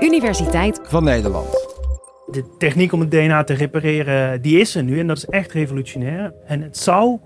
Universiteit van Nederland. De techniek om het DNA te repareren, die is er nu en dat is echt revolutionair. En het zou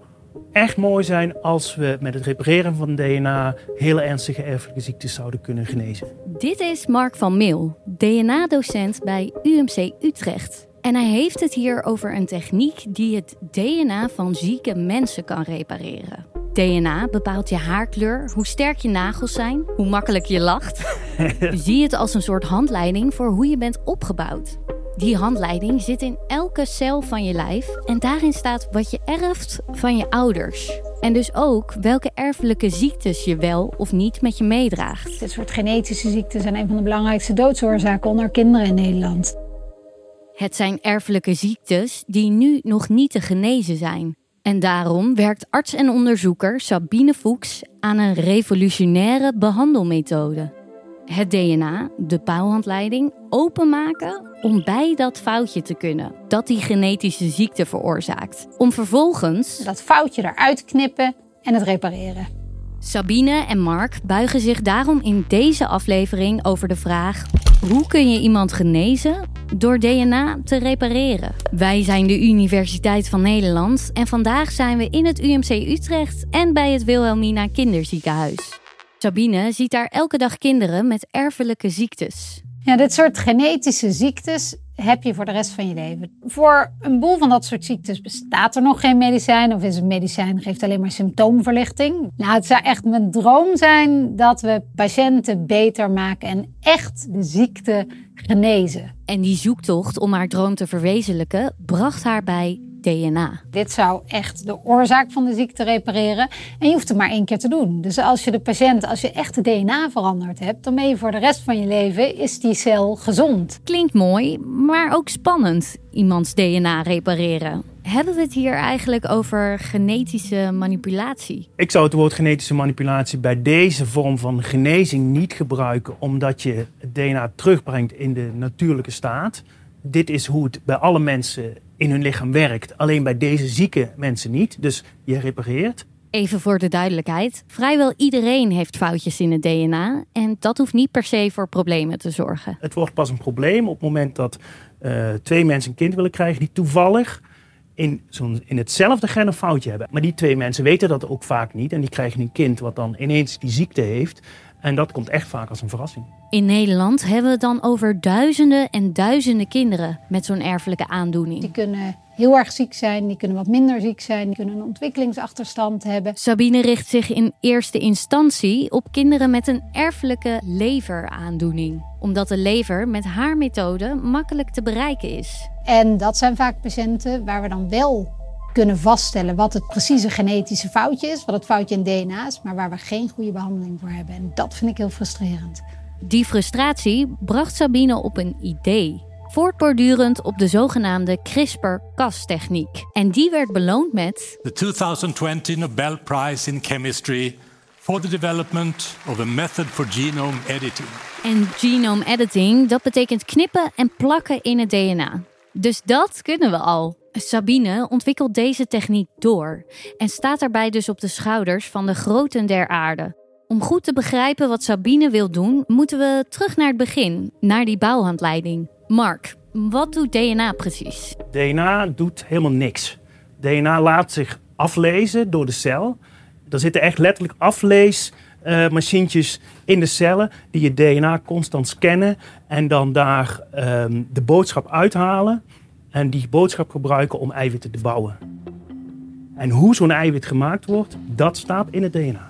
echt mooi zijn als we met het repareren van DNA hele ernstige erfelijke ziektes zouden kunnen genezen. Dit is Mark van Meel, DNA-docent bij UMC Utrecht. En hij heeft het hier over een techniek die het DNA van zieke mensen kan repareren. DNA bepaalt je haarkleur, hoe sterk je nagels zijn, hoe makkelijk je lacht. Zie het als een soort handleiding voor hoe je bent opgebouwd. Die handleiding zit in elke cel van je lijf en daarin staat wat je erft van je ouders. En dus ook welke erfelijke ziektes je wel of niet met je meedraagt. Dit soort genetische ziekten zijn een van de belangrijkste doodsoorzaken onder kinderen in Nederland. Het zijn erfelijke ziektes die nu nog niet te genezen zijn. En daarom werkt arts en onderzoeker Sabine Fuchs aan een revolutionaire behandelmethode. Het DNA, de paalhandleiding, openmaken om bij dat foutje te kunnen dat die genetische ziekte veroorzaakt. Om vervolgens dat foutje eruit knippen en het repareren. Sabine en Mark buigen zich daarom in deze aflevering over de vraag: hoe kun je iemand genezen door DNA te repareren? Wij zijn de Universiteit van Nederland en vandaag zijn we in het UMC Utrecht en bij het Wilhelmina Kinderziekenhuis. Sabine ziet daar elke dag kinderen met erfelijke ziektes. Ja, dit soort genetische ziektes heb je voor de rest van je leven. Voor een boel van dat soort ziektes bestaat er nog geen medicijn. Of is het medicijn geeft alleen maar symptoomverlichting. Nou, het zou echt mijn droom zijn dat we patiënten beter maken en echt de ziekte genezen. En die zoektocht om haar droom te verwezenlijken bracht haar bij DNA. Dit zou echt de oorzaak van de ziekte repareren. En je hoeft het maar één keer te doen. Dus als je de patiënt, als je echt de DNA veranderd hebt, dan ben je voor de rest van je leven, is die cel gezond. Klinkt mooi, maar ook spannend, iemands DNA repareren. Hebben we het hier eigenlijk over genetische manipulatie? Ik zou het woord genetische manipulatie bij deze vorm van genezing niet gebruiken, omdat je het DNA terugbrengt in de natuurlijke staat. Dit is hoe het bij alle mensen in hun lichaam werkt. Alleen bij deze zieke mensen niet. Dus je repareert. Even voor de duidelijkheid: vrijwel iedereen heeft foutjes in het DNA. En dat hoeft niet per se voor problemen te zorgen. Het wordt pas een probleem op het moment dat uh, twee mensen een kind willen krijgen die toevallig in, zo'n, in hetzelfde gen een foutje hebben. Maar die twee mensen weten dat ook vaak niet. En die krijgen een kind wat dan ineens die ziekte heeft. En dat komt echt vaak als een verrassing. In Nederland hebben we het dan over duizenden en duizenden kinderen met zo'n erfelijke aandoening. Die kunnen heel erg ziek zijn, die kunnen wat minder ziek zijn, die kunnen een ontwikkelingsachterstand hebben. Sabine richt zich in eerste instantie op kinderen met een erfelijke leveraandoening, omdat de lever met haar methode makkelijk te bereiken is. En dat zijn vaak patiënten waar we dan wel kunnen vaststellen wat het precieze genetische foutje is, wat het foutje in DNA is, maar waar we geen goede behandeling voor hebben. En dat vind ik heel frustrerend. Die frustratie bracht Sabine op een idee. Voortbordurend op de zogenaamde CRISPR-Cas-techniek. En die werd beloond met. The 2020 Nobel Prize in Chemistry for the development of a method for genome editing. En genome editing, dat betekent knippen en plakken in het DNA. Dus dat kunnen we al. Sabine ontwikkelt deze techniek door en staat daarbij dus op de schouders van de groten der aarde. Om goed te begrijpen wat Sabine wil doen, moeten we terug naar het begin, naar die bouwhandleiding. Mark, wat doet DNA precies? DNA doet helemaal niks. DNA laat zich aflezen door de cel. Er zitten echt letterlijk afleesmachientjes in de cellen die je DNA constant scannen en dan daar ehm, de boodschap uithalen en die boodschap gebruiken om eiwitten te bouwen. En hoe zo'n eiwit gemaakt wordt, dat staat in het DNA.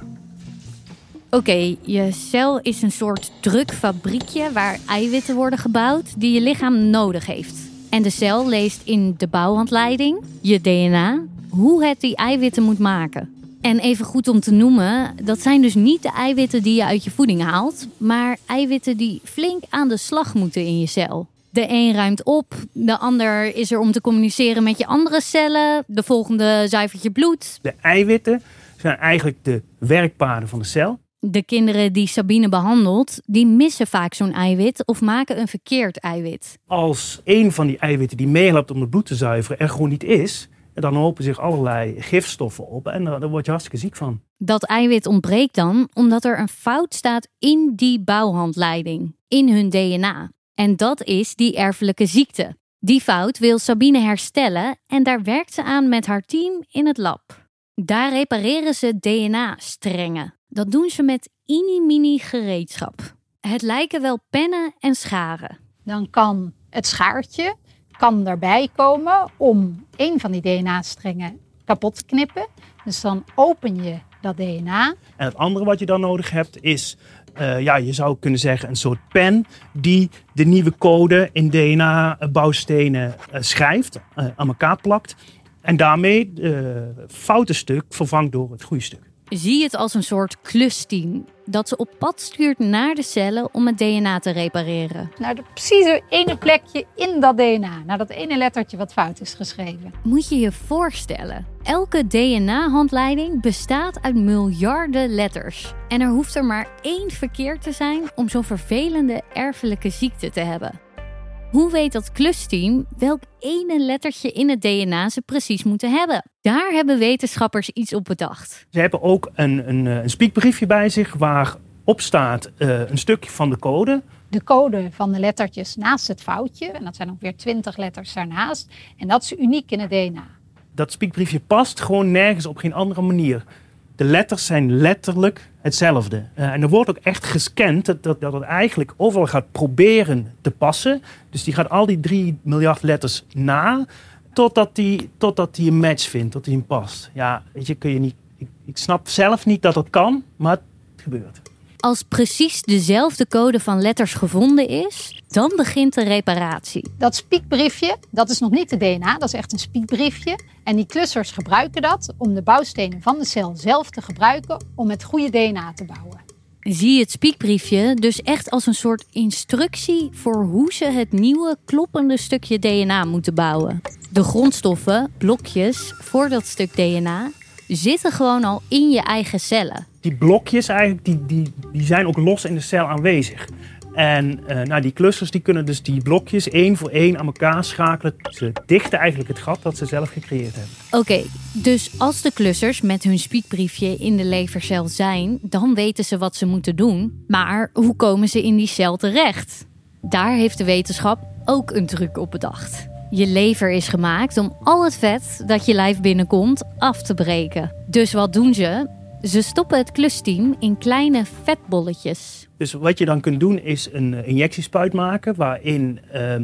Oké, je cel is een soort drukfabriekje waar eiwitten worden gebouwd die je lichaam nodig heeft. En de cel leest in de bouwhandleiding, je DNA, hoe het die eiwitten moet maken. En even goed om te noemen, dat zijn dus niet de eiwitten die je uit je voeding haalt, maar eiwitten die flink aan de slag moeten in je cel. De een ruimt op, de ander is er om te communiceren met je andere cellen, de volgende zuivert je bloed. De eiwitten zijn eigenlijk de werkpaden van de cel. De kinderen die Sabine behandelt, die missen vaak zo'n eiwit of maken een verkeerd eiwit. Als een van die eiwitten die meehelpt om het bloed te zuiveren er gewoon niet is, dan hopen zich allerlei gifstoffen op en daar word je hartstikke ziek van. Dat eiwit ontbreekt dan omdat er een fout staat in die bouwhandleiding. in hun DNA. En dat is die erfelijke ziekte. Die fout wil Sabine herstellen en daar werkt ze aan met haar team in het lab. Daar repareren ze DNA-strengen. Dat doen ze met mini-mini gereedschap. Het lijken wel pennen en scharen. Dan kan het schaartje kan erbij komen om een van die DNA-strengen kapot te knippen. Dus dan open je dat DNA. En het andere wat je dan nodig hebt is, uh, ja, je zou kunnen zeggen, een soort pen die de nieuwe code in DNA-bouwstenen uh, schrijft, uh, aan elkaar plakt. En daarmee het foute stuk vervangt door het goede stuk. Zie het als een soort klusteam dat ze op pad stuurt naar de cellen om het DNA te repareren. Naar de precieze ene plekje in dat DNA, naar dat ene lettertje wat fout is geschreven. Moet je je voorstellen, elke DNA-handleiding bestaat uit miljarden letters. En er hoeft er maar één verkeerd te zijn om zo'n vervelende erfelijke ziekte te hebben. Hoe weet dat klusteam welk ene lettertje in het DNA ze precies moeten hebben? Daar hebben wetenschappers iets op bedacht. Ze hebben ook een, een, een spiekbriefje bij zich waarop staat uh, een stukje van de code. De code van de lettertjes naast het foutje. En dat zijn ongeveer 20 letters daarnaast. En dat is uniek in het DNA. Dat spiekbriefje past gewoon nergens op geen andere manier de letters zijn letterlijk hetzelfde. Uh, en er wordt ook echt gescand dat, dat, dat het eigenlijk overal gaat proberen te passen. Dus die gaat al die 3 miljard letters na, totdat die, totdat die een match vindt, tot die hem past. Ja, weet je, kun je niet. Ik snap zelf niet dat dat kan, maar het gebeurt. Als precies dezelfde code van letters gevonden is, dan begint de reparatie. Dat spiekbriefje, dat is nog niet de DNA, dat is echt een spiekbriefje. En die klussers gebruiken dat om de bouwstenen van de cel zelf te gebruiken om het goede DNA te bouwen. Zie het spiekbriefje dus echt als een soort instructie voor hoe ze het nieuwe kloppende stukje DNA moeten bouwen. De grondstoffen, blokjes voor dat stuk DNA, zitten gewoon al in je eigen cellen. Die blokjes eigenlijk, die, die, die zijn ook los in de cel aanwezig. En uh, nou, die clusters die kunnen dus die blokjes één voor één aan elkaar schakelen. Ze dichten eigenlijk het gat dat ze zelf gecreëerd hebben. Oké, dus als de clusters met hun spiekbriefje in de levercel zijn, dan weten ze wat ze moeten doen. Maar hoe komen ze in die cel terecht? Daar heeft de wetenschap ook een truc op bedacht. Je lever is gemaakt om al het vet dat je lijf binnenkomt af te breken. Dus wat doen ze? Ze stoppen het klusteam in kleine vetbolletjes. Dus wat je dan kunt doen is een eh, injectiespuit maken waarin uh,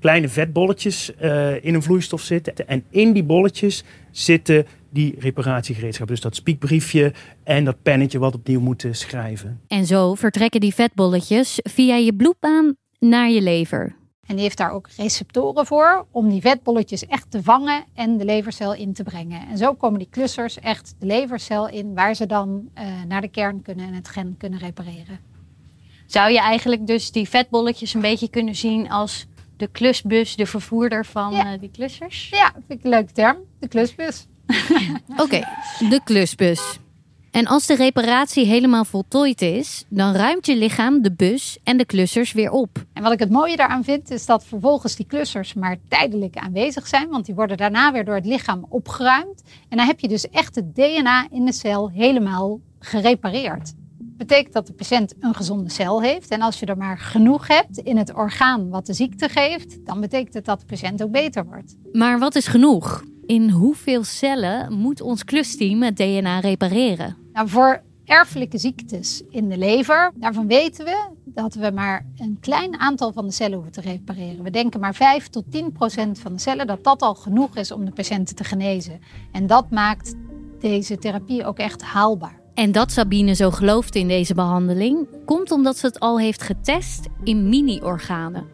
kleine vetbolletjes uh, in een vloeistof zitten. En in die bolletjes zitten die reparatiegereedschappen. Dus dat spiekbriefje en dat pennetje wat opnieuw moet schrijven. En zo vertrekken die vetbolletjes via je bloedbaan naar je lever. En die heeft daar ook receptoren voor om die vetbolletjes echt te vangen en de levercel in te brengen. En zo komen die clusters echt de levercel in, waar ze dan uh, naar de kern kunnen en het gen kunnen repareren. Zou je eigenlijk dus die vetbolletjes een beetje kunnen zien als de klusbus, de vervoerder van ja. uh, die clusters? Ja, vind ik een leuke term. De klusbus. Oké, okay, de klusbus. En als de reparatie helemaal voltooid is, dan ruimt je lichaam de bus en de klussers weer op. En wat ik het mooie daaraan vind, is dat vervolgens die klussers maar tijdelijk aanwezig zijn, want die worden daarna weer door het lichaam opgeruimd. En dan heb je dus echt het DNA in de cel helemaal gerepareerd. Dat betekent dat de patiënt een gezonde cel heeft. En als je er maar genoeg hebt in het orgaan wat de ziekte geeft, dan betekent het dat de patiënt ook beter wordt. Maar wat is genoeg? In hoeveel cellen moet ons klusteam het DNA repareren? Nou, voor erfelijke ziektes in de lever, daarvan weten we dat we maar een klein aantal van de cellen hoeven te repareren. We denken maar 5 tot 10 procent van de cellen dat dat al genoeg is om de patiënten te genezen. En dat maakt deze therapie ook echt haalbaar. En dat Sabine zo gelooft in deze behandeling, komt omdat ze het al heeft getest in mini-organen.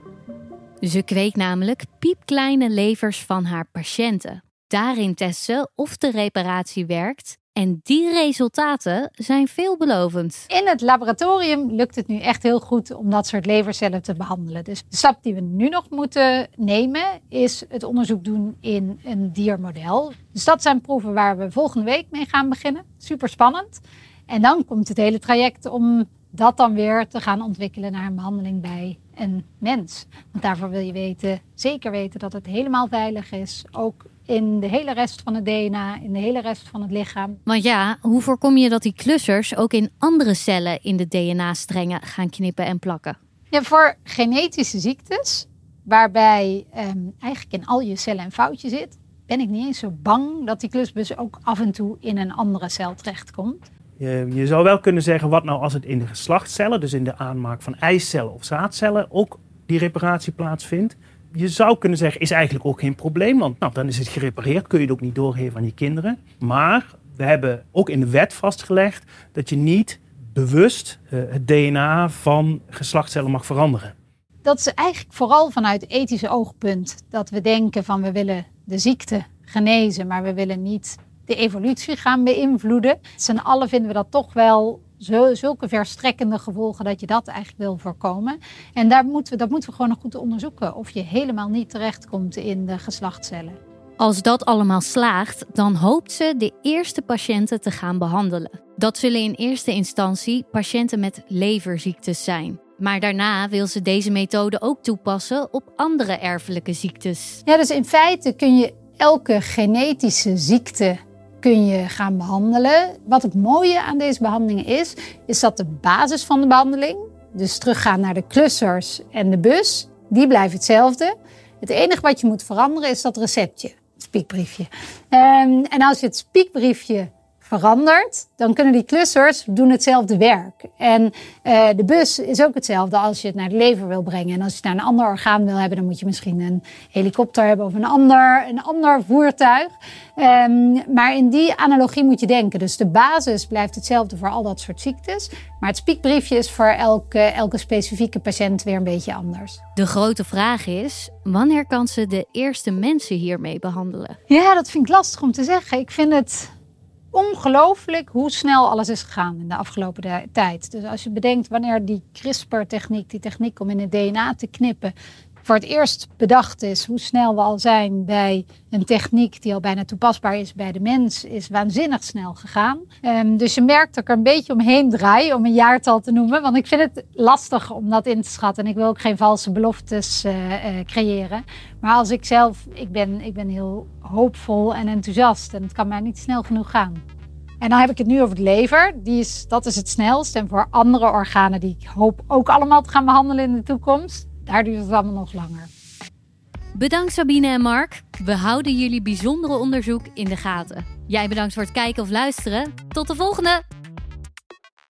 Ze kweekt namelijk piepkleine levers van haar patiënten. Daarin testen of de reparatie werkt en die resultaten zijn veelbelovend. In het laboratorium lukt het nu echt heel goed om dat soort levercellen te behandelen. Dus de stap die we nu nog moeten nemen is het onderzoek doen in een diermodel. Dus dat zijn proeven waar we volgende week mee gaan beginnen. Super spannend. En dan komt het hele traject om dat dan weer te gaan ontwikkelen naar een behandeling bij een mens. Want daarvoor wil je weten, zeker weten dat het helemaal veilig is. Ook in de hele rest van het DNA, in de hele rest van het lichaam. Want ja, hoe voorkom je dat die klussers ook in andere cellen in de DNA-strengen gaan knippen en plakken? Ja, voor genetische ziektes, waarbij ehm, eigenlijk in al je cellen een foutje zit, ben ik niet eens zo bang dat die klusbus ook af en toe in een andere cel terechtkomt. Je, zou wel kunnen zeggen, wat nou als het in de geslachtscellen, dus in de aanmaak van eicellen of zaadcellen, ook die reparatie plaatsvindt. Je zou kunnen zeggen, is eigenlijk ook geen probleem, want nou, dan is het gerepareerd, kun je het ook niet doorgeven aan je kinderen. Maar we hebben ook in de wet vastgelegd dat je niet bewust uh, het DNA van geslachtscellen mag veranderen. Dat is eigenlijk vooral vanuit ethische oogpunt dat we denken van we willen de ziekte genezen, maar we willen niet de evolutie gaan beïnvloeden. Z'n allen vinden we dat toch wel zulke verstrekkende gevolgen dat je dat eigenlijk wil voorkomen. En daar moeten we, dat moeten we gewoon nog goed onderzoeken of je helemaal niet terechtkomt in de geslachtscellen. Als dat allemaal slaagt, dan hoopt ze de eerste patiënten te gaan behandelen. Dat zullen in eerste instantie patiënten met leverziektes zijn. Maar daarna wil ze deze methode ook toepassen op andere erfelijke ziektes. Ja, dus in feite kun je elke genetische ziekte kun je gaan behandelen. Wat het mooie aan deze behandelingen is, is dat de basis van de behandeling, dus teruggaan naar de klussers en de bus, die blijven hetzelfde. Het enige wat je moet veranderen is dat receptje, het spiekbriefje. Ehm, en als je het spiekbriefje verandert, dan kunnen die clusters doen hetzelfde werk. En uh, de bus is ook hetzelfde als je het naar de lever wil brengen. En als je het naar een ander orgaan wil hebben, dan moet je misschien een helikopter hebben of een ander, een ander voertuig. Um, maar in die analogie moet je denken. Dus de basis blijft hetzelfde voor al dat soort ziektes. Maar het spiekbriefje is voor elke, elke specifieke patiënt weer een beetje anders. De grote vraag is, wanneer kan ze de eerste mensen hiermee behandelen? Ja, dat vind ik lastig om te zeggen. Ik vind het ongelooflijk hoe snel alles is gegaan in de afgelopen tijd. Dus als je bedenkt wanneer die CRISPR-techniek, die techniek om in het DNA te knippen, voor het eerst bedacht is, hoe snel we al zijn bij een techniek die al bijna toepasbaar is bij de mens, is waanzinnig snel gegaan. Um, dus je merkt dat ik er een beetje omheen draai om een jaartal te noemen, want ik vind het lastig om dat in te schatten en ik wil ook geen valse beloftes uh, uh, creëren. Maar als ik zelf, ik ben, ik ben heel hoopvol en enthousiast en het kan mij niet snel genoeg gaan. En dan heb ik het nu over de lever. Die is, dat is het snelst. En voor andere organen die ik hoop ook allemaal te gaan behandelen in de toekomst, daar duurt het allemaal nog langer. Bedankt Sabine en Mark. We houden jullie bijzondere onderzoek in de gaten. Jij bedankt voor het kijken of luisteren. Tot de volgende!